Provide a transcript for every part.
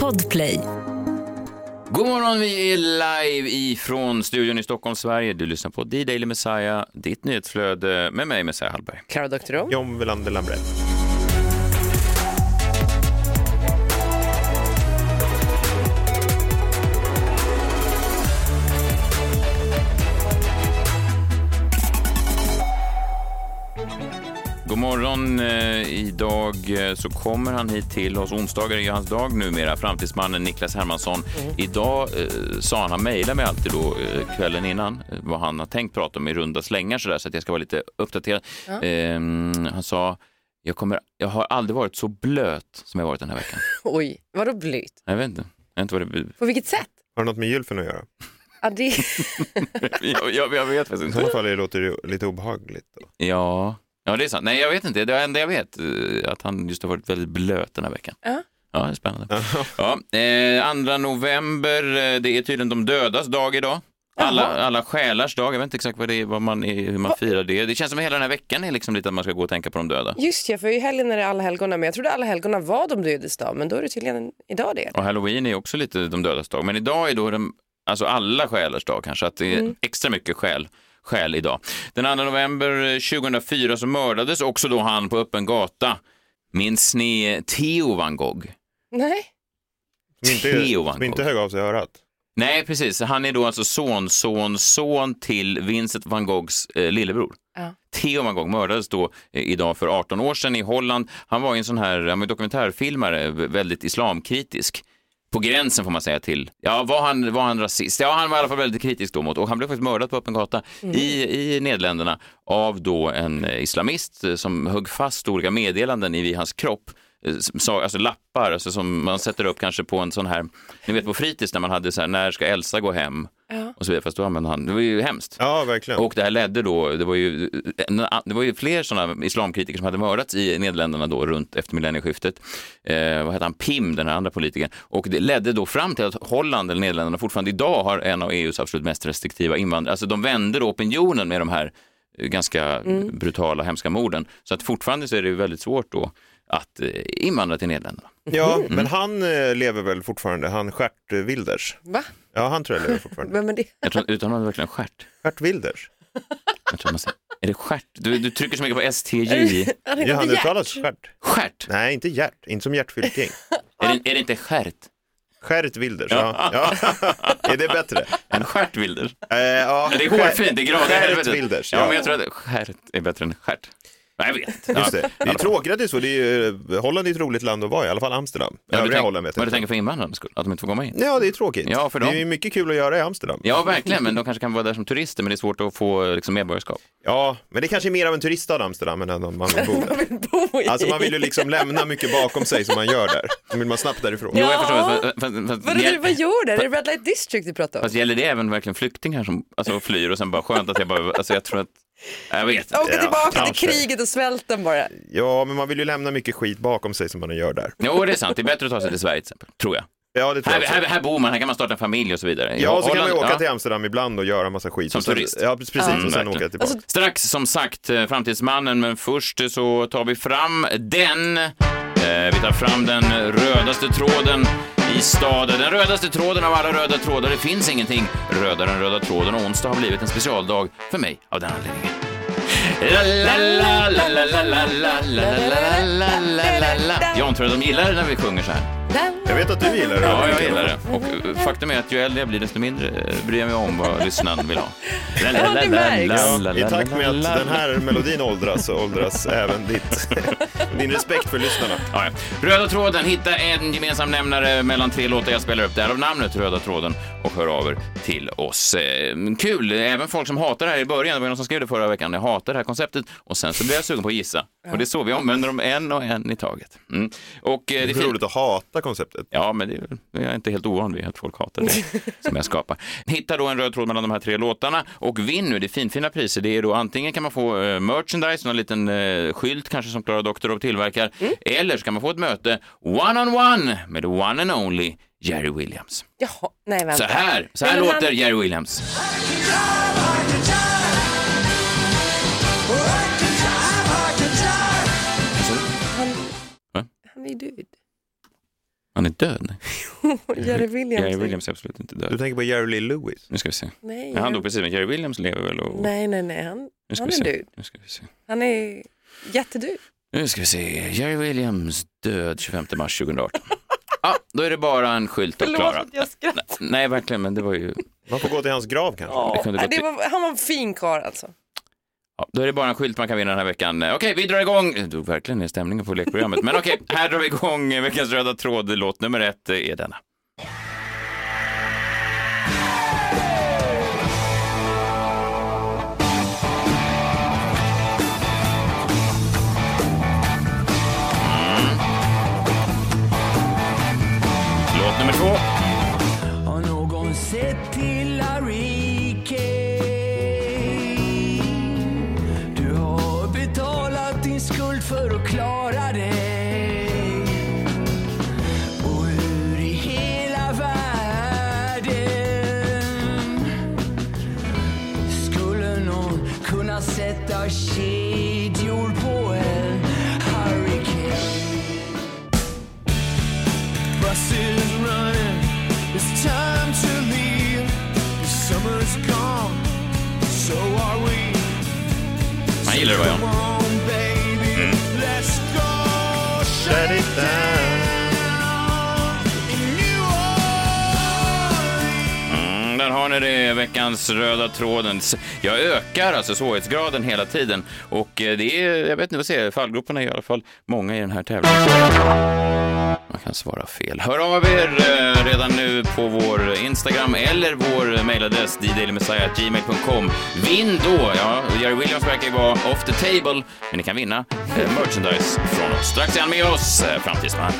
Podplay. God morgon, vi är live ifrån studion i Stockholm, Sverige. Du lyssnar på D-Daily Messiah, ditt nyhetsflöde med mig, Messiah Hallberg. Klara Doktorow. John Welander Lambrell. Morgon. Eh, idag eh, så kommer han hit till oss. Onsdagar är ju hans dag numera, framtidsmannen Niklas Hermansson. Idag eh, sa han, han mejlar mig alltid då eh, kvällen innan eh, vad han har tänkt prata om i runda slängar så, där, så att jag ska vara lite uppdaterad. Ehm, han sa, jag, kommer, jag har aldrig varit så blöt som jag varit den här veckan. Oj, vadå blöt? Jag vet inte. Jag vet inte vad det På vilket sätt? Har det något med gylfen att göra? Ja, det... jag, jag, jag vet faktiskt I inte. sådana fall det låter det lite obehagligt. Då. Ja. Ja, det är sant. Nej, jag vet inte. Det enda jag vet eh, att han just har varit väldigt blöt den här veckan. Ja. Ja, det är spännande. Ja, eh, andra november, eh, det är tydligen de dödas dag idag. Alla, alla själars dag, jag vet inte exakt vad det är, vad man är, hur man firar det. Det känns som hela den här veckan är liksom lite att man ska gå och tänka på de döda. Just ja, för i helgen är det alla helgona, men jag trodde alla helgona var de dödes dag, men då är det tydligen idag det. Och halloween är också lite de dödas dag. Men idag är då de, alltså alla själars dag kanske, att det är extra mycket själ, själ idag. Den 2 november eh, 2004 så mördades också då han på öppen gata. Minns ni Theo van Gogh? Nej. Som inte, Theo van som inte Gogh. högg av sig örat. Nej, precis. Han är då alltså son, son, son till Vincent van Goghs eh, lillebror. Ja. Theo van Gogh mördades då eh, idag för 18 år sedan i Holland. Han var ju en sån här ju dokumentärfilmare, väldigt islamkritisk. På gränsen får man säga till, ja var han, var han rasist? Ja han var i alla fall väldigt kritisk då mot, och han blev faktiskt mördad på öppen gata i, i Nederländerna av då en eh, islamist eh, som högg fast olika meddelanden i vid hans kropp. Eh, sa- Alltså lappar alltså som man sätter upp kanske på en sån här, ni vet på fritids när man hade så här, när ska Elsa gå hem? Ja. Och så vidare, fast då använde han, det var ju hemskt. Ja, verkligen. Och det här ledde då, det var ju, det var ju fler sådana islamkritiker som hade mördats i Nederländerna då runt efter millennieskiftet. Eh, vad heter han, Pim, den här andra politikern. Och det ledde då fram till att Holland eller Nederländerna fortfarande idag har en av EUs absolut mest restriktiva invandrare. Alltså de vände då opinionen med de här eh, ganska brutala, hemska morden. Så att fortfarande så är det ju väldigt svårt då att eh, invandra till Nederländerna. Ja, Mm. men han eh, lever väl fortfarande, han Stjärt Wilders. Va? Ja, han tror jag lever fortfarande. Vem är det? Jag tror, utan han verkligen stjärt. Stjärt Wilders. Jag tror man säger, är det stjärt? Du, du trycker så mycket på STJ. Ja, han uttalas Stjärt. Stjärt? Nej, inte Gert, inte som Gert Fylking. Är det, är det inte skärt? Stjärt Wilders, ja. ja. är det bättre? En stjärt Wilder? Eh, ja. Det är hårfint, det är grader i Stjärt. Wilders, Ja, ja. men jag tror att stjärt är bättre än stjärt. Nej, jag vet inte. Just Ja. det. Det är tråkigt att det är så. Det är ju, Holland är ett roligt land att vara i, i alla fall Amsterdam. Ja, du Övriga tänk, Holland vet vad jag du inte. tänker för invandrarnas skull? Att de inte får komma in? Ja, det är tråkigt. Ja, för Det är mycket kul att göra i Amsterdam. Ja, verkligen, men de kanske kan vara där som turister, men det är svårt att få liksom, medborgarskap. Ja, men det kanske är mer av en turiststad Amsterdam än att man vill bo Man där. vill bo i. Alltså man vill ju liksom lämna mycket bakom sig som man gör där. Då vill man snabbt därifrån. Jo, jag Ja. förstår. Fast, fast, fast, Vad, det, vad fast, gör det? Är det Red Light District du pratar om? gäller det även verkligen flyktingar som alltså, flyr och sen bara skönt att jag bara, alltså jag tror att, jag vet inte. Åka Ja, tillbaka kanske. till kriget och svälten bara. Ja, men man vill ju lämna mycket skit bakom sig som man gör där. Jo, det är sant. Det är bättre att ta sig till Sverige till exempel, tror jag. Ja, det tror Här, jag här, här bor man, här kan man starta en familj och så vidare. Ja, så kan man ju Holland- åka ja. till Amsterdam ibland och göra massa skit. Som Och sen- turist. Ja, precis. Mm, och sen verkligen. åka tillbaka. Strax som sagt eh, Framtidsmannen, men först så tar vi fram den. Eh, vi tar fram den rödaste tråden i staden. Den rödaste tråden av alla röda trådar. Det finns ingenting rödare än röda tråden och onsdag har blivit en specialdag för mig av den anledningen. Jag antar att de gillar det när vi sjunger så här. Jag vet att du gillar det. Ja, jag gillar det. Och eh, faktum är att ju äldre jag blir, desto mindre eh, bryr jag mig om vad lyssnaren vill ha. Ja, det märks. I takt med att den här melodin åldras så åldras även ditt, din respekt för lyssnarna. Ja, ja. Röda tråden, hitta en gemensam nämnare mellan tre låtar jag spelar upp. Därav namnet Röda tråden och hör av er till oss. Eh, kul, även folk som hatar det här i början. Det var någon som skrev det förra veckan. Jag hatar det här konceptet och sen så blev jag sugen på att gissa. Och det är så vi använder dem en och en i taget. Mm. Och det är roligt att hata konceptet. Ja, men det är, jag är inte helt ovan vid att folk hatar det som jag skapar. Hitta då en röd tråd mellan de här tre låtarna och vinn nu. Det är finfina priser. Det är då antingen kan man få eh, merchandise, någon liten eh, skylt kanske som Klara Doktorov tillverkar, eller så kan man få ett möte one-on-one med the one and only Jerry Williams. Jaha, nej vänta. Så här, så här låter han- Jerry Williams. Han, han är ju död. Han är död? Jerry Williams. Jerry Williams är absolut inte Du död. tänker på Jerry Lee Lewis? Nu ska vi se. Nej, han dog precis, men Jerry Williams lever väl och... nej, nej, nej. Han, Nu ska han vi är död. Nu ska vi se. Han är jättedöd. Nu ska vi se. Jerry Williams död 25 mars 2018. Ja, då är det bara en skylt att klara. att jag skrattar. Nej, verkligen, men det var ju... Man får gå till hans grav kanske? Det kunde Ja, i- var, han var en fin karl alltså. Ja, då är det bara en skylt man kan vinna den här veckan. Eh, okej, vi drar igång. Det drog verkligen ner stämningen på lekprogrammet. Men okej, här drar vi igång veckans röda tråd. Låt nummer ett eh, är denna. Din skuld för att klara dig. Och hur i hela världen Skulle någon kunna sätta kedjan Mm, där har ni det, veckans röda tråden. Jag ökar alltså svårighetsgraden hela tiden och eh, det är, jag vet inte vad jag säger, fallgroparna är i alla fall många i den här tävlingen. Man kan svara fel. Hör av er eh, redan nu på vår Instagram eller vår mejladress ddailyMessiah.gmail.com. Vinn då! Ja, Jerry Williams verkar ju vara off the table, men ni kan vinna eh, merchandise från oss. Strax igen med oss, eh, Framtidsman.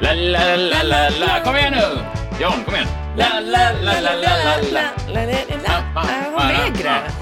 La, la, la, la, la. Kom igen nu! Jan, kom igen! La, la, la, la, la, la, la. La, la, la, la. Är hon lägre?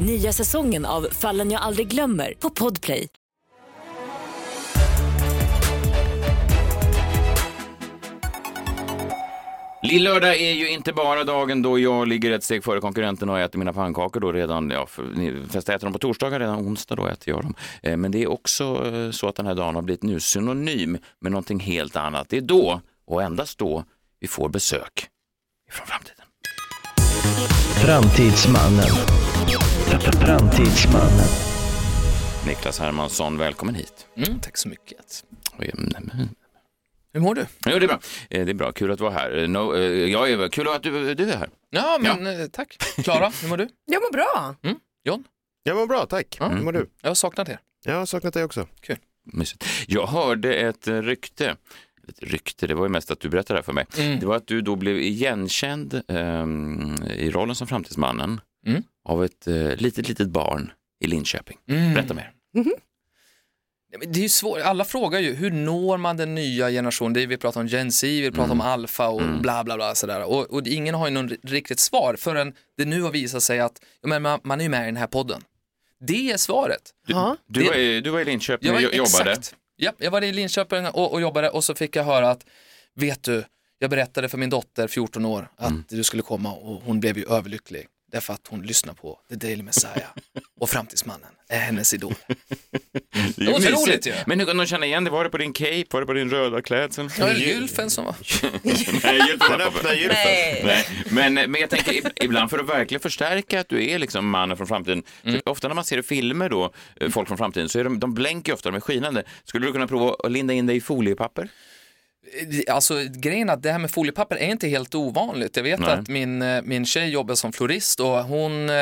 Nya säsongen av Fallen jag aldrig glömmer på Podplay. Lillördag är ju inte bara dagen då jag ligger ett steg före konkurrenten och äter mina pannkakor då redan, ja, flesta äter dem på torsdagar, redan onsdag då äter jag dem. Eh, men det är också eh, så att den här dagen har blivit nu synonym med någonting helt annat. Det är då, och endast då, vi får besök från framtiden. Framtidsmannen. Framtidsmannen. Niklas Hermansson, välkommen hit. Mm, tack så mycket. Mm, mm. Hur mår du? Jo, det är bra. Eh, Det är bra, kul att du var här. Eh, No, eh, jag är, kul att du, du är här. Ja, men eh, tack. Klara, hur mår du? Jag mår bra. John? Jag mår bra, tack. Ja. Hur mår du? Jag har saknat er. Jag har saknat dig också. Mysigt. Jag hörde ett eh, rykte, ett rykte, det var ju mest att du berättade det här för mig. Mm. Det var att du då blev igenkänd ehm, i rollen som Framtidsmannen Mm. Av ett eh, litet, litet barn i Linköping. Mm. Berätta mer. Ja, men Det är ju svårt, alla frågar ju hur når man den nya generationen? Det är, vi pratar om Gen Z, vi pratar om alfa och bla bla bla sådär. Och, och ingen har ju någon riktigt svar förrän det nu har visat sig att men man, man är ju med i den här podden. Det är svaret. Du, Det- var, i- du var i Linköping Jag och jobbade. Exakt. Ja, jag var i Linköping och, och jobbade och så fick jag höra att, vet du, jag berättade för min dotter, 14 år, att Mm. du skulle komma och hon blev ju överlycklig. Därför att hon lyssnar på The Daily Messiah och Framtidsmannen är hennes idol. Det var är så mysigt. roligt ju. Men hur kan de känna igen det? Var det på din cape? Var det på din röda klädsel? Ja, gylfen som var... Nej, mig, öppna gylfen. Nej, men, men jag tänker ib- ibland för att verkligen förstärka att du är liksom mannen från framtiden. Mm. För ofta när man ser filmer då, eh, folk från framtiden, så är de, de blänker ofta, de är skinande. Skulle du kunna prova att linda in dig i foliepapper? Alltså grejen att det här med foliepapper är inte helt ovanligt. Jag vet Nej. att min, eh, min tjej jobbar som florist och hon eh,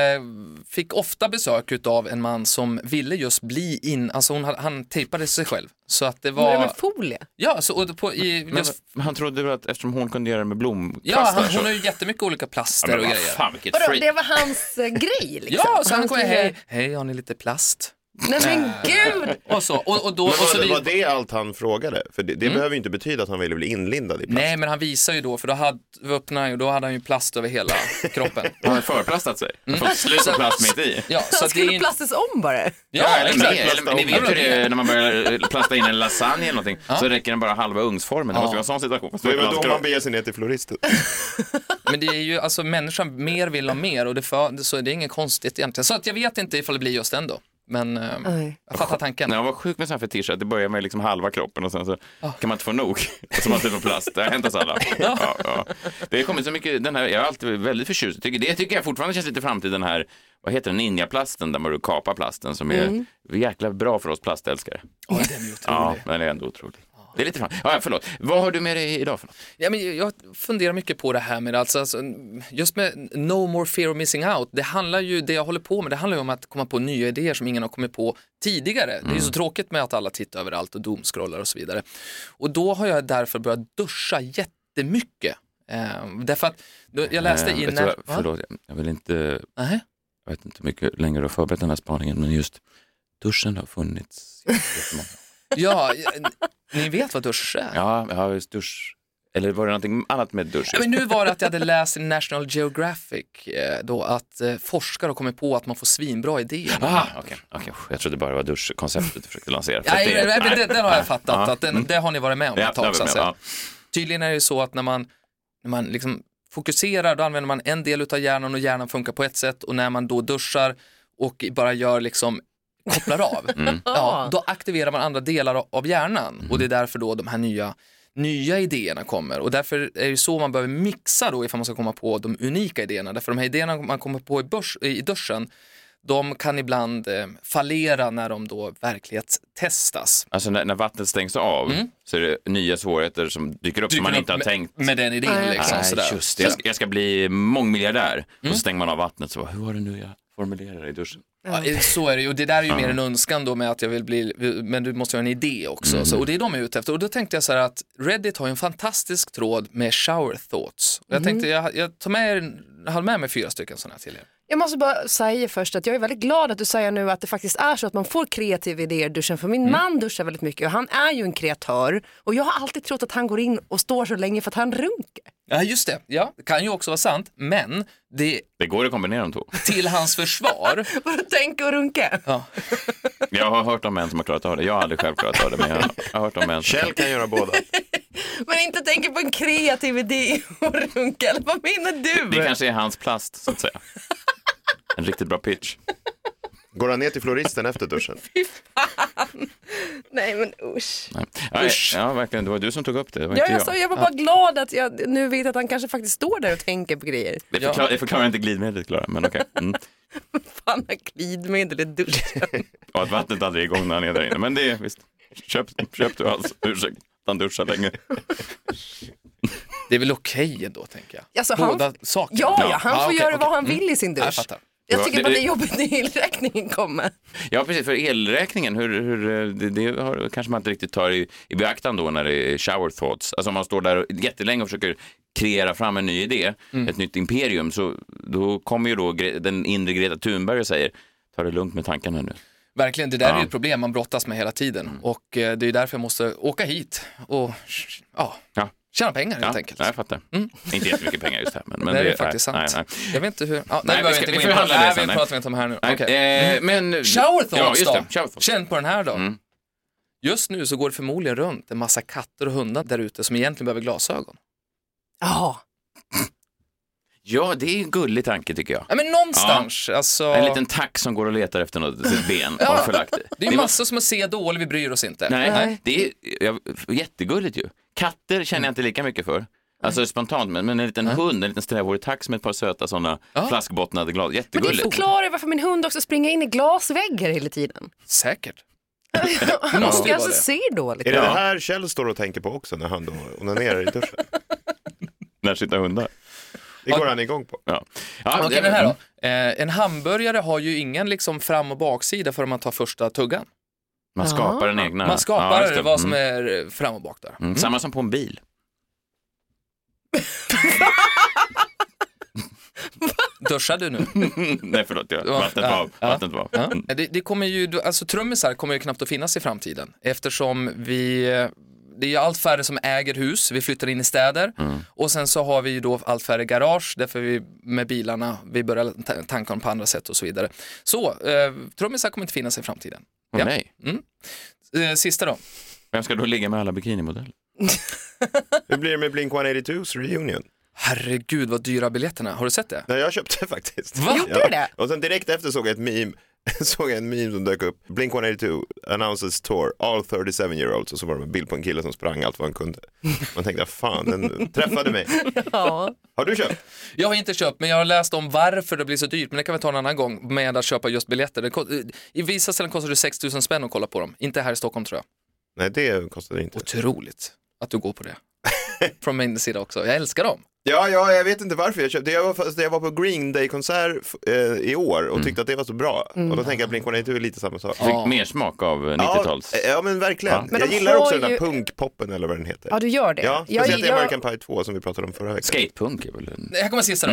fick ofta besök av en man som ville just bli in, alltså hon, han tejpade sig själv. Så att det Var det var, med folie? ja, så, och på, i, Men just, han trodde väl att eftersom hon kunde göra det med blomkvastar ja, han, hon har ju jättemycket olika Ja, plaster men och grejer. fan Vadå, det var hans eh, grej liksom? Ja, så han kom hej, hej har ni lite plast? Nej men gud! Och så, och, och då, Men och så var, vi, var det allt han frågade? För det, det behöver ju inte betyda att han ville bli inlindad i plast. Nej, men han visar ju då, för då hade, öppnade han ju, då hade han ju plast över hela kroppen. Han har förplastat sig. Han har fått slut på plast mitt i. Ja, så Han det skulle ju- plastas om bara. Ja, eller exakt. Eller, ni vet hur det är när man börjar plasta in en lasagne eller någonting, så räcker den bara halva ugnsformen. Det måste ju vara en sån situation. Det är väl då man beger sig ner till floristen. Men det är ju, alltså människan mer vill ha mer och det, för, så det är inget konstigt egentligen. Så att jag vet inte ifall det blir just den då. Men eh, jag fattar tanken. Nej, jag var sjuk med sån här fetisch att det börjar med liksom halva kroppen och sen så kan man inte få nog. Och så man på plast. Det har hänt oss alla. Ja, ja. Det har kommit så mycket, den här, jag är alltid väldigt förtjust. Tycker, det tycker jag fortfarande känns lite framtid, den här, vad heter den, ninjaplasten där man kapar plasten som är jäkla bra för oss plastälskare. Ja, den är otrolig. Ja, den är ändå otrolig. Det är lite fram. Ja, förlåt. Vad har du med dig idag för något? Ja, men jag funderar mycket på det här med alltså, alltså, just med no more fear of missing out. Det handlar ju, det jag håller på med, det handlar ju om att komma på nya idéer som ingen har kommit på tidigare. Det är ju så tråkigt med att alla tittar överallt och doomscrollar och så vidare. Och då har jag därför börjat duscha jättemycket. Eh, därför att då- jag läste Eh, i... vet du vad, förlåt, jag vill inte, Nej. jag vet inte hur mycket längre du har förberett den här spaningen, men just duschen har funnits jättemånga ja, ni vet vad dusch är? Ja, ja just dusch. Eller var det någonting annat med dusch? Ja, men nu var det att jag hade läst i National Geographic eh, då att eh, forskare har kommit på att man får svinbra idéer. Ah, okej, okej. Jag trodde bara det var duschkonceptet du försökte lansera. För Nej, det- nej, det, den har jag fattat, att den, det har ni varit med om Ja, ett det tag. med, ja. Tydligen är det ju så att när man, när man liksom fokuserar, då använder man en del av hjärnan och hjärnan funkar på ett sätt och när man då duschar och bara gör liksom kopplar av, Mm. ja, då aktiverar man andra delar av hjärnan och det är Mm. därför då de här nya nya idéerna kommer och därför är det så man behöver mixa då ifall man ska komma på de unika idéerna. Därför de här idéerna man kommer på i, börs, i duschen, de kan ibland eh, fallera när de då verklighetstestas. Alltså när, när vattnet stängs av så är det nya svårigheter som dyker upp som man Mm. Dyker inte har upp tänkt. med, med den idén. Nej, Liksom, Nej, sådär. just det. Jag ska, jag ska bli mångmiljardär. Och Mm. så stänger man av vattnet så hur var det nu jag formulerade det i duschen? Ja, så är det ju. Och det där är ju mer en önskan då med att jag vill bli, men du måste ha en idé också. Så, och det är de jag är ute efter. Och då tänkte jag så här att Reddit har ju en fantastisk tråd med shower thoughts. Och jag tänkte, jag, jag tar med, er- jag har med mig fyra stycken sådana här till er. Jag måste bara säga först att jag är väldigt glad att du säger nu att det faktiskt är så att man får kreativa idéer i duschen. För min Mm. man duschar väldigt mycket och han är ju en kreatör. Och jag har alltid trott att han går in och står så länge för att han runkar. Ja, just det. Ja, det kan ju också vara sant, men det Det går att kombinera de två. till hans försvar. Vadå tänka och runka? Ja. Jag har hört om män som har klarat av det. Jag har aldrig själv klarat av det, men jag har hört om män som Kjell kan göra båda. Men inte tänka på en kreativ idé och runka. Eller vad menar du? Det kanske är hans plast, så att säga. En riktigt bra pitch. Går han ner till floristen efter duschen? Nej men usch. Nej. Nej, ja, verkligen. Det var du som tog upp det. det var Ja, inte jag, jag. sa, jag var bara glad att jag nu vet att han kanske faktiskt står där och tänker på grejer. Det förklarar, det förklarar inte glidmedlet, Klara, men okej. Mm. Fan har glidmedel i duschen. Och att vattnet aldrig är igång när han är där inne. Men det är visst. Köp, köp du alltså. Ursäkta, han duschar länge. Det är väl okej ändå, tänker jag. Alltså, han- Båda sakerna. Ja, ja, han får okej, göra okej. vad han Mm. vill i sin Jag dusch. Jag Ja, tycker bara det är jobbigt när elräkningen kommer. Ja, precis. För elräkningen, hur, hur, det, det har, kanske man inte riktigt tar i, i beaktan då när det är shower thoughts. Alltså om man står där jättelänge och försöker kreera fram en ny idé, Mm. ett nytt imperium, så då kommer ju då den inre Greta Thunberg och säger ta det lugnt med tankarna nu. Verkligen, det där Ja. är ju ett problem man brottas med hela tiden. Och eh, det är därför jag måste åka hit och ja, Ja. Tjäna pengar helt Ja, enkelt. nej, jag fattar. Inte jättemycket pengar just här. Men, men det är det faktiskt nej, sant. Nej, Jag vet inte hur, ja, nej, Nej, det vi ska- inte vi på. förhandlar det Nej, sen, vi nej. pratar vi inte om här nu. nej. Okej. Eh, men... Shower thoughts ja, just då? det. Shower thoughts. Känn på den här då. Mm. Just nu så går det förmodligen runt en massa katter och hundar där ute som egentligen behöver glasögon. Ja, Ja, det är en gullig tanke tycker jag. Ja, men någonstans. Alltså, En liten tack som går och letar efter något, sitt ben Ja. förlagt det. det är var- massor som att se dåligt, vi bryr oss inte. Nej, Nej. det är ja, jättegulligt ju. Katter känner jag inte lika mycket för. Alltså spontant, men, men en liten hund, en liten strävårig tack med ett par söta sådana Ja. flaskbottnade glas. men det Jättegulligt. förklarar varför min hund också springer in i glasväggar hela tiden. Säkert. Han måste ju det. ser dåligt. Är det Ja. det här Kjell står och tänker på också när han då onanerar i duschen? När sitter hundar. Det går han igång på. Ja. Ja, Okej, det- den här då. Eh, en hamburgare har ju ingen liksom fram och baksida förrän man tar första tuggan. Man skapar en egna. Man skapar Ja, just det. vad som Mm. är eh, fram och bak där. Mm. Samma som på en bil. Duschar du nu? Nej, förlåt, jag, Ja, vattnet ja, var av. ja. Vattnet var av. Ja. Det, det kommer ju, alltså trummisar kommer ju knappt att finnas i framtiden eftersom vi, det är allt färre som äger hus, vi flyttar in i städer och sen så har vi ju då allt färre garage därför vi med bilarna, vi börjar ta- tanka dem på andra sätt och så vidare. Så, eh, trummisar kommer inte finnas i framtiden. Åh, Ja. nej. Eh, sista då. Vem ska då ligga med alla bikinimodeller? Hur blir det med Blink 182s reunion? Herregud vad dyra biljetterna, har du sett det? Nej, jag köpte faktiskt. Va? Gjorde du det? Och sen direkt efter såg jag ett meme, såg jag en meme som dök upp. Blink 182 announces tour, all 37 year olds och så var det en bild på en kille som sprang allt vad han kunde. Man tänkte, fan den träffade mig. Ja. Har du köpt? Jag har inte köpt, men jag har läst om varför det blir så dyrt, men det kan vi ta en annan gång med att köpa just biljetter. Det, ko- I vissa ställen kostar det 6 000 spänn att kolla på dem, inte här i Stockholm tror jag. Nej, det kostade inte. Otroligt att du går på det. Från min sida också, jag älskar dem. Ja, ja, jag vet inte varför jag köpte. Jag var, jag var på Green Day-konsert eh, i år och tyckte att det var så bra. Och då tänker jag Blink 182 är lite samma sak. Fick mer smak av eh, 90-tals... Ja, ja, men verkligen. Ja. Men jag gillar också den ju- där punkpoppen eller vad den heter. ja, du gör det. Ja, jag, speciellt i jag, American Pie 2 som vi pratade om förra veckan. Skatepunk är väl en... Här kommer sista då.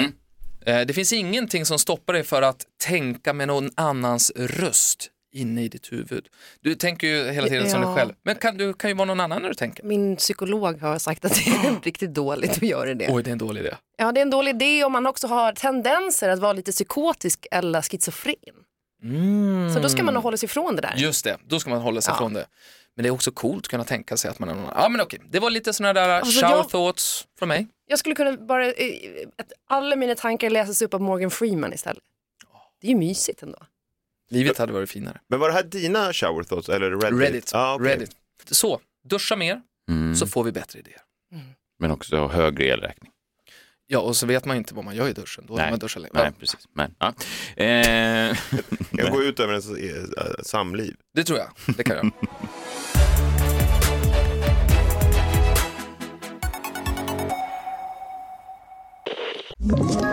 Eh, Det finns ingenting som stoppar dig för att tänka med någon annans röst inne i ditt huvud. Du tänker ju hela tiden som dig Ja. själv, men kan, du kan ju vara någon annan när du tänker. Min psykolog har sagt att det är riktigt dåligt att göra det. Oj, det är en dålig idé. Ja, det är en dålig idé om man också har tendenser att vara lite psykotisk eller schizofren. Så då ska man nog hålla sig ifrån det där. Just det, då ska man hålla sig Ja. från det. Men det är också coolt att kunna tänka sig att man är någon annan. Ja men okej, det var lite sådana där Alltså, shower jag- thoughts från mig. Jag skulle kunna bara, eh, att alla mina tankar läses upp av Morgan Freeman istället. Det är ju mysigt ändå. Livet hade varit finare. Men var det här dina shower thoughts eller Reddit? Reddit. Ja, okej. Reddit. Så, duscha mer Mm. så får vi bättre idéer. Men också högre elräkning. Ja, och så vet man inte vad man gör i duschen. Då Nej. man duschat länge. Nej, precis. Men, ja. eh, Jag går ut över ens eh, samliv. det tror jag. Det kan jag.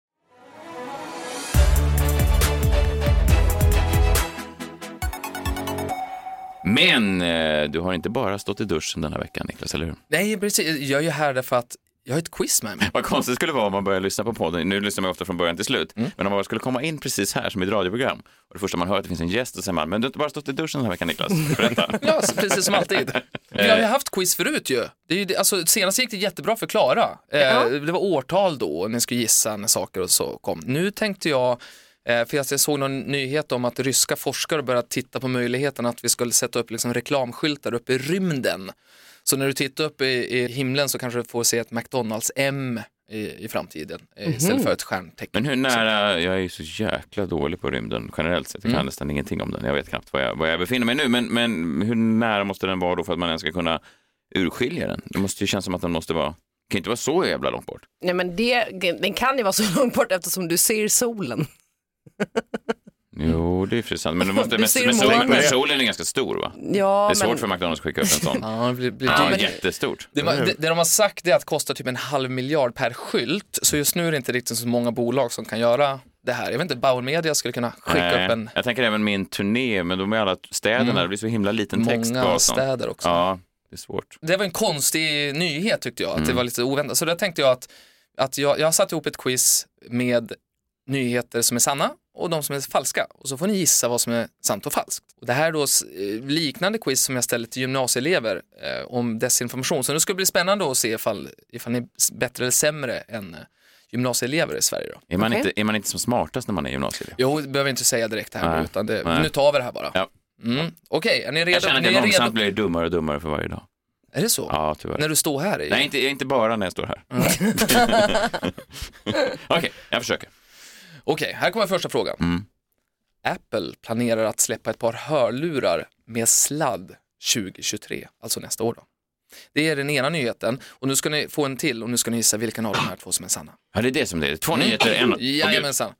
Men eh, du har inte bara stått i duschen den här veckan, Niklas, eller hur? Nej, precis. Jag är ju här därför att jag har ett quiz med mig. Vad konstigt det skulle vara om man börjar lyssna på podden. Nu lyssnar man ofta från början till slut. Mm. Men om man skulle komma in precis här som i ett radioprogram och det första man hör att det finns en gäst och säger man, men du har inte bara stått i duschen den här veckan Niklas. Berätta. Ja, precis som alltid. Vi har ju haft quiz förut ju. Det är ju det, alltså, senast gick det jättebra för Klara. Eh, det var årtal då och ni skulle gissa när saker och så kom. Nu tänkte jag, för jag såg någon nyhet om att ryska forskare börjat titta på möjligheten att vi skulle sätta upp liksom, reklamskyltar uppe i rymden. Så när du tittar upp i, i himlen så kanske du får se ett McDonalds-M i, i framtiden eh, istället för ett stjärntecken. Men hur nära, jag är ju så jäkla dålig på rymden generellt sett. Jag kan nästan ingenting om den. Jag vet knappt var jag, var jag befinner mig nu. Men, men hur nära måste den vara då för att man ens ska kunna urskilja den? Det måste ju kännas som att den måste vara, kan ju inte vara så jävla långt bort. Nej, men det, den kan ju vara så långt bort eftersom du ser solen. Jo, det är för sant. Men, måste, Du men, solen, men solen är ganska stor va? Ja, Det är svårt men, för McDonalds att skicka upp en sån. Ja, det blir, blir Ja, jättestort. Det, det, det de har sagt är att det kostar typ en halv miljard per skylt, så just nu är det inte riktigt så många bolag som kan göra det här. Jag vet inte, Bauer Media skulle kunna skicka Nej, upp en Jag tänker även min turné, men de är alla städerna, det blir så himla liten text på många städer också. Ja, det är svårt. Det var en konstig nyhet tyckte jag, att Mm. det var lite oväntat. Så där tänkte jag att, att jag, jag har satt ihop ett quiz med nyheter som är sanna och de som är falska. Och så får ni gissa vad som är sant och falskt. Och det här är då eh, liknande quiz som jag ställer till gymnasieelever eh, om desinformation. Så nu ska det bli spännande att se ifall, ifall ni är bättre eller sämre än eh, gymnasieelever i Sverige. Då. Är man, Okej. inte, är man inte som smartast när man är gymnasieelev? Jo, det behöver inte säga direkt här Nej. nu, utan det, Nej. nu tar vi det här bara. Ja. Mm. Okej, är ni redo? Jag känner att jag är långsamt redo? blir dummare och dummare för varje dag. Är det så? Ja, tyvärr. När du står här? I... Nej, inte, inte bara när jag står här. Okej, jag försöker. Okej, här kommer första frågan. Mm. Apple planerar att släppa ett par hörlurar med sladd 2023, alltså nästa år. Då. Det är den ena nyheten och nu ska ni få en till och nu ska ni gissa vilken av de här två som är sanna. Ja, det är det som det är. Två nyheter, en... Jajamensan.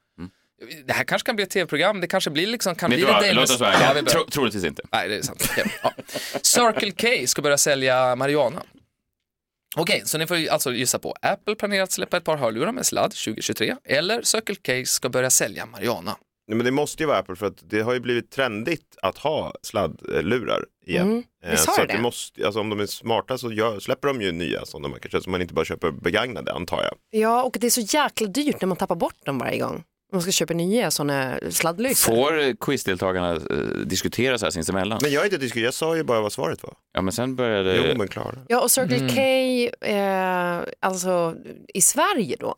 Det här kanske kan bli ett tv-program, det kanske blir liksom, kan Vet bli vad, låt oss vara Ja. Tro, troligtvis inte. Nej, det är sant. Ja. Circle K ska börja sälja marijuana. Okej, så ni får alltså gissa på. Apple planerar att släppa ett par hörlurar med sladd 2023 eller Circle K ska börja sälja marijuana. Nej, men det måste ju vara Apple för att det har ju blivit trendigt att ha sladdlurar igen. Mm, Eh, visst har så det att det måste, alltså om de är smarta så gör, släpper de ju nya sådana man kanske, så man inte bara köper begagnade antar jag. Ja, och det är så jäkla dyrt när man tappar bort dem varje gång. Man ska köpa nya sådana sladdlysor. Får quizdeltagarna eh, diskutera så här sinsemellan? Men jag inte diskuterat, jag sa ju bara vad svaret var. Ja, men sen började... Jo men Klara. Ja, och Circle K, eh, alltså i Sverige då?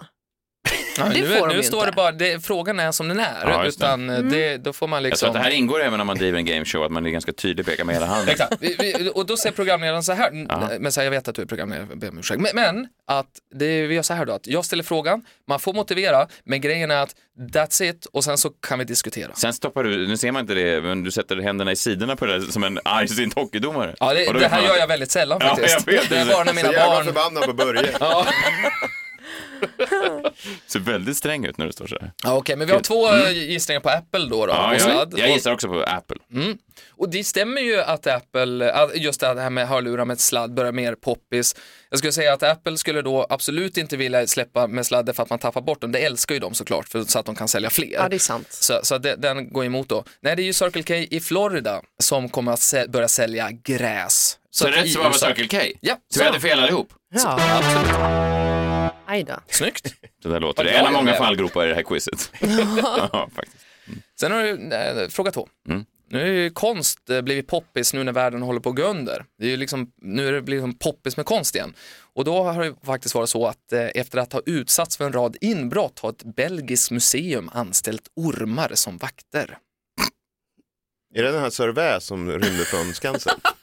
Ja, Det nu får de nu ju står inte. det bara, det, frågan är som den är, Ja, just det. utan eh, det, då får man Jag tror liksom... att det här ingår även när man driver en gameshow, att man är ganska tydlig, pekar med hela handen. Exakt, vi, vi, och då säger programledaren så här, men så här, jag vet att du är programledare, jag ber om ursäkt, men, men att det, vi gör så här då, att jag ställer frågan, man får motivera, men grejen är att that's it och sen så kan vi diskutera. Sen stoppar du, nu ser man inte det, men du sätter händerna i sidorna på det där som en argsint hockeydomare. Ja, det, Och då det vet här man gör jag väldigt sällan Ja, faktiskt. jag vet det är bara när mina Så jävla barn... förbannad på Börje. Ja. ser väldigt sträng ut när du står så här. Ja, Okej, men vi har två eh, gissningar på Apple då. då Ja, jag, jag gissar också på Apple. Mm. Och det stämmer ju att Apple, att just det här med hörlurar med sladd börjar mer poppis. Jag skulle säga att Apple skulle då absolut inte vilja släppa med sladd för att man tappar bort dem. Det älskar ju de såklart, för, så att de kan sälja fler. Ja, det är sant. Så, så det, den går emot då. Nej, det är ju Circle K i Florida som kommer att sä- börja sälja gräs. Så, att rätt i svar var USA- Circle K? Ja, Så vi hade fel allihop? Ja, absolut. Aj då. Snyggt. Så där låter det. En av många fallgropar i det här quizet. ja, faktiskt. Sen har du eh, fråga två. Mm. Nu är ju konst eh, blivit poppis nu när världen håller på att gå under. Det är ju liksom, nu är det blivit liksom poppis med konst igen. Och då har det faktiskt varit så att eh, efter att ha utsatts för en rad inbrott har ett belgiskt museum anställt ormar som vakter. Är det den här Sörvä som rymde från Skansen?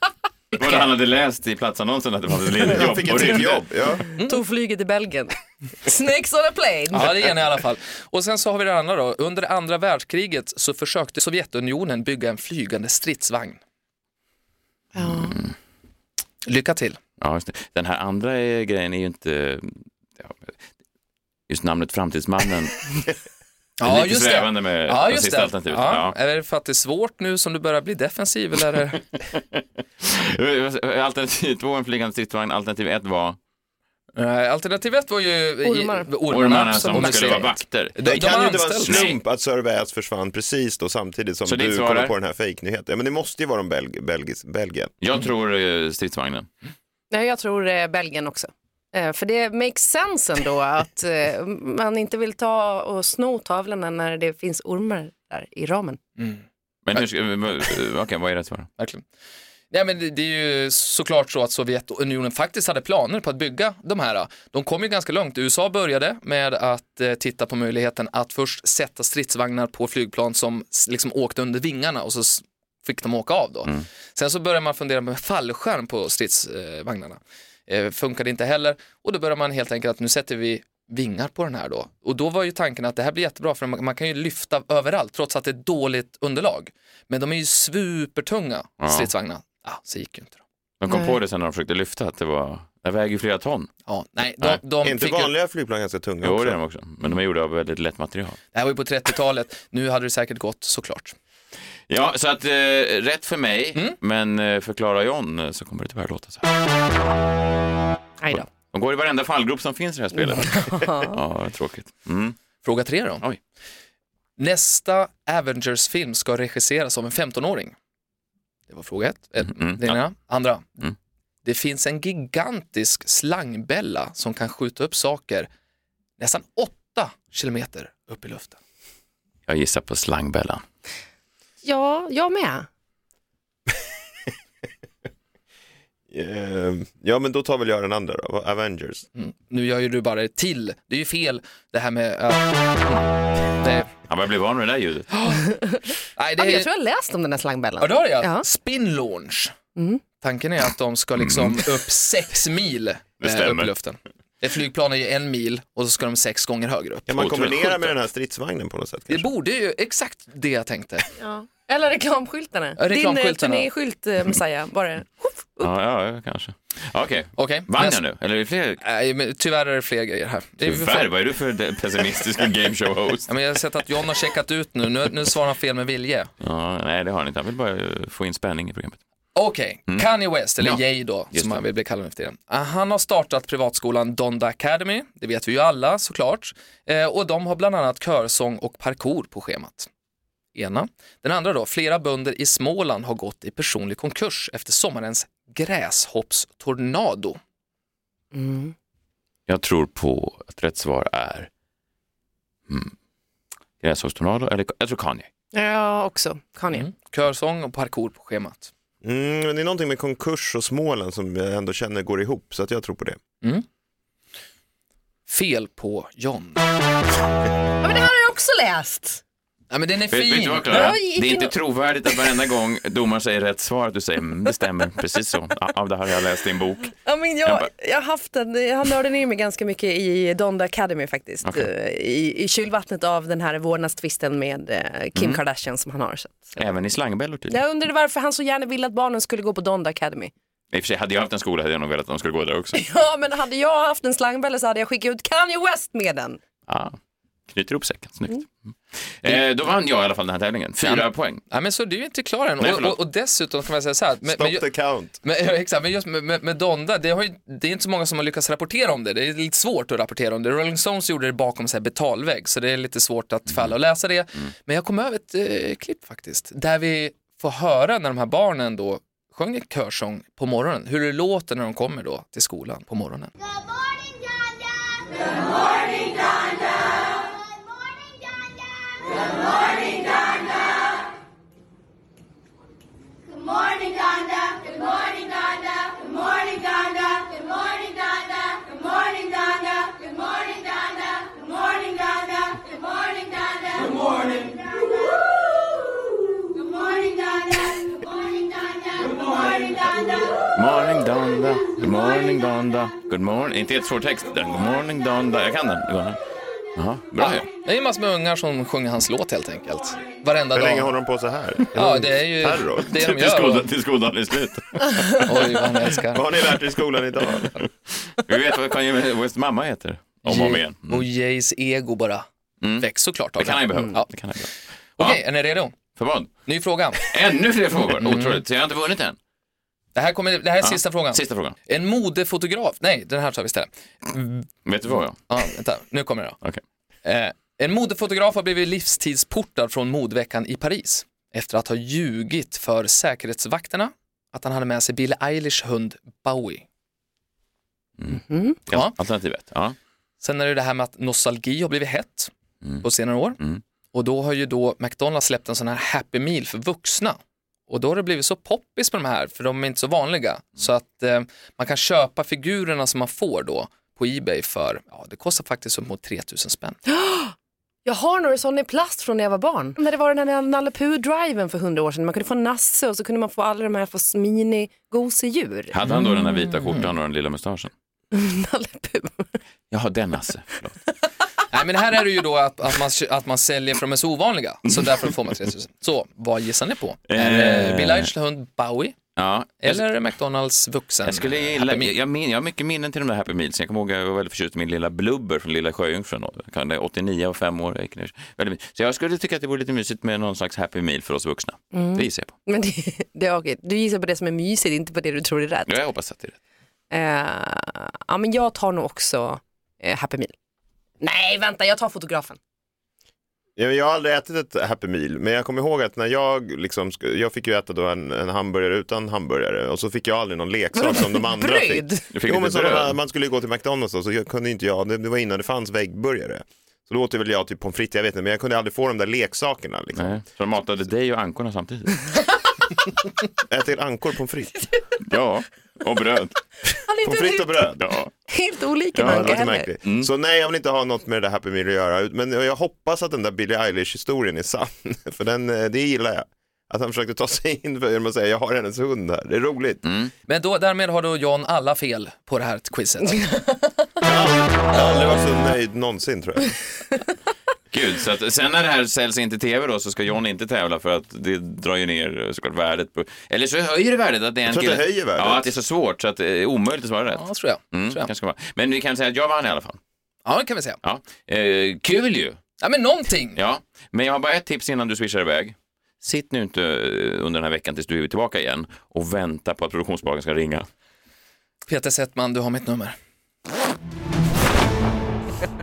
Vad han hade läst i platsannonsen att det fanns ett ledigt Jag jobb. fick och ringde. jobb. Ja. Tog flyget till Belgien. Snakes on a plane. Ja, det är en i alla fall. Och sen så har vi det andra då. Under andra världskriget så försökte Sovjetunionen bygga en flygande stridsvagn. Ja. Lycka till. Ja, just det. Den här andra grejen är ju inte... Just namnet Framtidsmannen. Ja, lite just det. svävande med Ja, det just sista det. alternativet. Ja. Ja. Är det för att det är svårt nu som du börjar bli defensiv eller? Alternativ två, en flygande stridsvagn. Alternativ ett var Alternativ ett var ju Ormar. ormarna, ormarna som de skulle vara vakter. De, Det de kan ju inte vara en slump att Sörväs försvann precis då samtidigt som Så du är? på den här fejknyheten. Ja, men det måste ju vara de Belg Belgis Belgien. Jag tror eh, stridsvagnen. Nej, jag tror eh, Belgien också. Eh, för det makes sense ändå att eh, man inte vill ta och sno tavlorna när det finns ormar där i ramen. Men hur ska, eh, okej, vad är rätt svar? Verkligen. Nej, men det, det är ju såklart så att Sovjetunionen faktiskt hade planer på att bygga de här. De kom ju ganska långt. USA började med att eh, titta på möjligheten att först sätta stridsvagnar på flygplan som liksom åkte under vingarna och så fick de åka av då. Sen så började man fundera med fallskärm på stridsvagnarna. Eh, funkade inte heller och då började man helt enkelt att nu sätter vi vingar på den här då. Och då var ju tanken att det här blir jättebra för man, man kan ju lyfta överallt trots att det är dåligt underlag. Men de är ju supertunga Ja. stridsvagnar. Ja, så gick ju inte då. De kom Nej. på det sen när de försökte lyfta, att det var, det väger ju flera ton. Ja, nej, Nej. de, de är inte fick ju, vanliga flygplan ganska tunga Jo, också? det är de också. Men de är gjorda av väldigt lätt material. det här var ju på 30-talet, nu hade det säkert gått såklart. Ja, så att eh, rätt för mig, Mm. men eh, för Clara och John eh, så kommer det tyvärr låta så här. Aj då. De går i varenda fallgrop som finns i det här spelet. ja, tråkigt. Mm. Fråga tre då. Oj. Nästa Avengers-film ska regisseras av en 15-åring. Det var fråga ett. Eh, Mm, det ja. ena. Andra. Mm. Det finns en gigantisk slangbella som kan skjuta upp saker nästan åtta kilometer upp i luften. Jag gissar på slangbällan. Ja, jag med. Eh, Ja, men då tar väl jag den andra då, Avengers. Mm. Nu gör ju du bara det till. Det är ju fel det här med att... Mm. Han börjar bli van med det där ljudet. nej, Ja, det jag tror jag har läst om den här slangbällan. Ja, det har jag. Ja. Spin launch. Mm. Tanken är att de ska liksom upp sex mil eh, upp stämmer. i luften. Ett flygplan är ju en mil och så ska de sex gånger högre upp. Kan man kombinera med den här stridsvagnen på något sätt? Det Kanske? borde ju exakt det jag tänkte. Ja. Eller reklamskyltarna. Ja, reklamskyltarna. Din eh, turnéskylt, eh, Messiah. Bara, Ja, ja, kanske. Okej, Okej. vann Nästa- jag nu? Eller är det fler? Nej, men tyvärr är det fler grejer här. Det är- Tyvärr, vad är du för pessimistisk gameshow-host? Ja, men jag har sett att John har checkat ut nu. Nu, nu svarar han fel med vilje. Ja, nej, det har han inte. Han vill bara eh, få in spänning i programmet. Okej, Kanye West, eller Mm. Ja, Jay då, just som han vill bli kallad efter. Ah, Han har startat privatskolan Donda Academy, det vet vi ju alla såklart. Eh, och de har bland annat körsång och parkour på schemat. Ena. Den andra då, flera bönder i Småland har gått i personlig konkurs efter sommarens gräshoppstornado. Mm. Jag tror på att rätt svar är hmm. Gräshoppstornado, eller jag tror Kanye. Ja, också. Kanye. Mm. Körsång och parkour på schemat. Mm, men det är någonting med konkurs och Småland som jag ändå känner går ihop, så att jag tror på det. Fel på John. Ja, men det här har jag också läst. Ja, men den är Vet, vet fin. du vad Det är inte in- trovärdigt att varenda gång domaren säger rätt svar att du säger mm, det stämmer, precis så. Ja, det här har jag läst i en bok. Ja, men Jag jag, har haft en, jag nördat ner mig ganska mycket i Donda Academy faktiskt. Okej. Eh, I, I kylvattnet av den här vårdnadstvisten med eh, Kim Mm. Kardashian som han har. Så. Även i slangbällor tydligen. Jag undrade varför han så gärna ville att barnen skulle gå på Donda Academy. I och för sig, hade jag haft en skola hade jag nog velat att de skulle gå där också. Ja, men hade jag haft en slangbälla så hade jag skickat ut Kanye West med den. Ja, knyter ihop säcken, snyggt. Mm. Eh, då vann jag i alla fall den här tävlingen, fyra poäng. Ja, men så du är inte klar än. Nej, och, och, och dessutom kan man säga så här. Med, Stop med, the count. med, ja, exakt, men just med, med, med Donda, det, har ju, det är inte så många som har lyckats rapportera om det. Det är lite svårt att rapportera om det. Rolling Stones gjorde det bakom så här betalvägg, så det är lite svårt att falla och läsa det. Men jag kom över ett eh, klipp faktiskt, där vi får höra när de här barnen då sjöng en körsång på morgonen, hur det låter när de kommer då till skolan på morgonen. Good morning, Donda. Good morning, Donda. Good morning, Donda. Good morning, Donda. Good morning, Donda. Good morning, Donda. Good morning, Donda. Good morning, Donda. Good morning. Good morning, Donda. Good morning, Donda. Good morning, Donda. Morning Donda, good morning Donda, good morning. Inte helt svår text. Good morning Donda. Jag kan den. Jaha, bra ju. Det är massor med ungar som sjunger hans låt helt enkelt. Varenda Hur dag. länge håller de på så här? Ja, det är ju Terror. det de Till, gör. skolan, till skoldagen är slut. Oj, vad han älskar. Vad har ni lärt er i skolan idag? Vi vet vad Kanye West mamma heter. Om och om igen. Och Jays ego bara Mm. väcks såklart av Det kan han ju behöva. Ja. Det kan han ju behöva. Okej, är ni redo? För vad? Ny fråga. Ännu fler frågor. Mm. Otroligt. Så jag har inte vunnit än. Det här, kommer, det här är Ja. sista frågan. Sista frågan. En modefotograf, nej den här tar vi istället. Vet du vad? jag? Ja, vänta, nu kommer det då. Okej. Eh, en modefotograf har blivit livstidsportad från modeveckan i Paris efter att ha ljugit för säkerhetsvakterna att han hade med sig Billie Eilish hund Bowie. Mm. Ja. Alternativ ett. Ja. Sen är det det här med att nostalgi har blivit hett Mm. på senare år. Mm. Och då har ju då McDonalds släppt en sån här Happy Meal för vuxna. Och då har det blivit så poppis på de här, för de är inte så vanliga. Så att eh, man kan köpa figurerna som man får då på Ebay för, ja det kostar faktiskt upp mot 3000 spänn. Jag har några sådana i plast från när jag var barn. När det var den här Nalle Puh-driven för hundra år sedan. Man kunde få Nasse och så kunde man få alla de här för mini-gosedjur. Hade han då den här vita Mm. skjortan och den lilla mustaschen? Nalle Puh. Jaha, den Nasse. Förlåt. Nej men här är det ju då att, att, man, att man säljer för de är så ovanliga, så därför får man 3000. Så vad gissar ni på? Är det Eh. Bill hund Bowie? Ja, Eller är det McDonalds vuxen? Jag skulle gilla, jag, min, jag har mycket minnen till de där Happy Meals. Jag kommer ihåg att jag var väldigt förtjust i min lilla blubber från Lilla Sjöjungfrun. Jag kan- det är 89 och 5 år. Så jag skulle tycka att det vore lite mysigt med någon slags Happy Meal för oss vuxna. Mm. Det gissar jag på. Men det, det är okej. Du gissar på det som är mysigt, inte på det du tror är rätt. Ja, jag hoppas att det är rätt. Eh, ja, men jag tar nog också eh, Happy Meal. Nej, vänta, jag tar fotografen. Ja, men Jag har aldrig ätit ett Happy Meal, men jag kommer ihåg att när jag, liksom, jag fick ju äta då en, en hamburgare utan hamburgare och så fick jag aldrig någon leksak som de andra fick. Du fick Jo, men så man, man skulle ju gå till McDonalds och så jag kunde inte jag, det, det var innan det fanns väggburgare. Så då åt väl jag typ pommes frites, jag vet inte, men jag kunde aldrig få de där leksakerna. Liksom. Nej, så de matade dig och ankorna samtidigt? Äter ankor pommes frites? Ja, och bröd. Han är Pommes inte frites och helt, bröd? Ja. helt olika Ja, det låter heller. märkligt. Mm. Så nej, jag vill inte ha något med det där Happy Meal att göra. Men jag hoppas att den där Billie Eilish-historien är sann. För den, eh, det gillar jag. Att han försökte ta sig in för genom att säga jag har hennes hund här. Det är roligt. Mm. Men då, därmed har då John alla fel på det här quizet. Jag har aldrig varit så nöjd någonsin tror jag. Gud, så att, sen när det här säljs in till tv då så ska John inte tävla för att det drar ju ner eh, såklart värdet. På, eller så höjer det värdet att det är en Jag tror att det höjer värdet. Ja, att det är så svårt så att det är omöjligt att svara rätt. Ja, tror jag. Mm, tror jag. kanske. Men vi kan säga att jag vann i alla fall. Ja, det kan vi säga. Ja. Eh, kul ju! Ja, men någonting. Ja, men jag har bara ett tips innan du swishar iväg. Sitt nu inte eh, under den här veckan tills du är tillbaka igen och vänta på att produktionsbolagen ska ringa. Peter Settman, du har mitt nummer.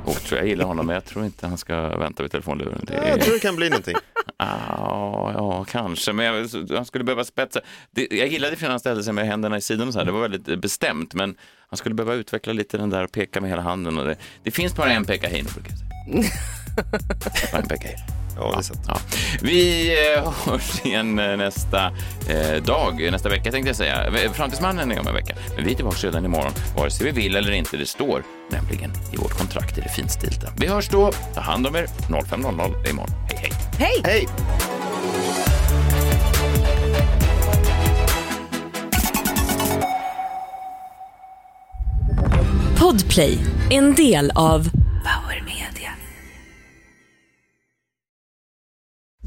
Och tror jag gillar honom, men jag tror inte han ska vänta vid telefonluren. Det Jag tror det kan bli någonting. Ja, ja, kanske, men jag, han skulle behöva spetsa. Det, jag gillade för när han ställde sig med händerna i sidan och så här. Det var väldigt eh, bestämt, men han skulle behöva utveckla lite den där och peka med hela handen. Och det, det finns bara en peka Heino, brukar jag säga. Bara en peka Heino. Ja, det är sant. Ja. Vi eh, hörs igen eh, nästa eh, dag, nästa vecka tänkte jag säga. Framtidsmannen är om en vecka, men vi är tillbaka redan imorgon, vare sig vi vill eller inte. Det står nämligen i vårt kontrakt i det finstilta. Vi hörs då. Ta hand om er. 05.00 är imorgon. Hej, hej. Hej! Hej! Podplay, en del av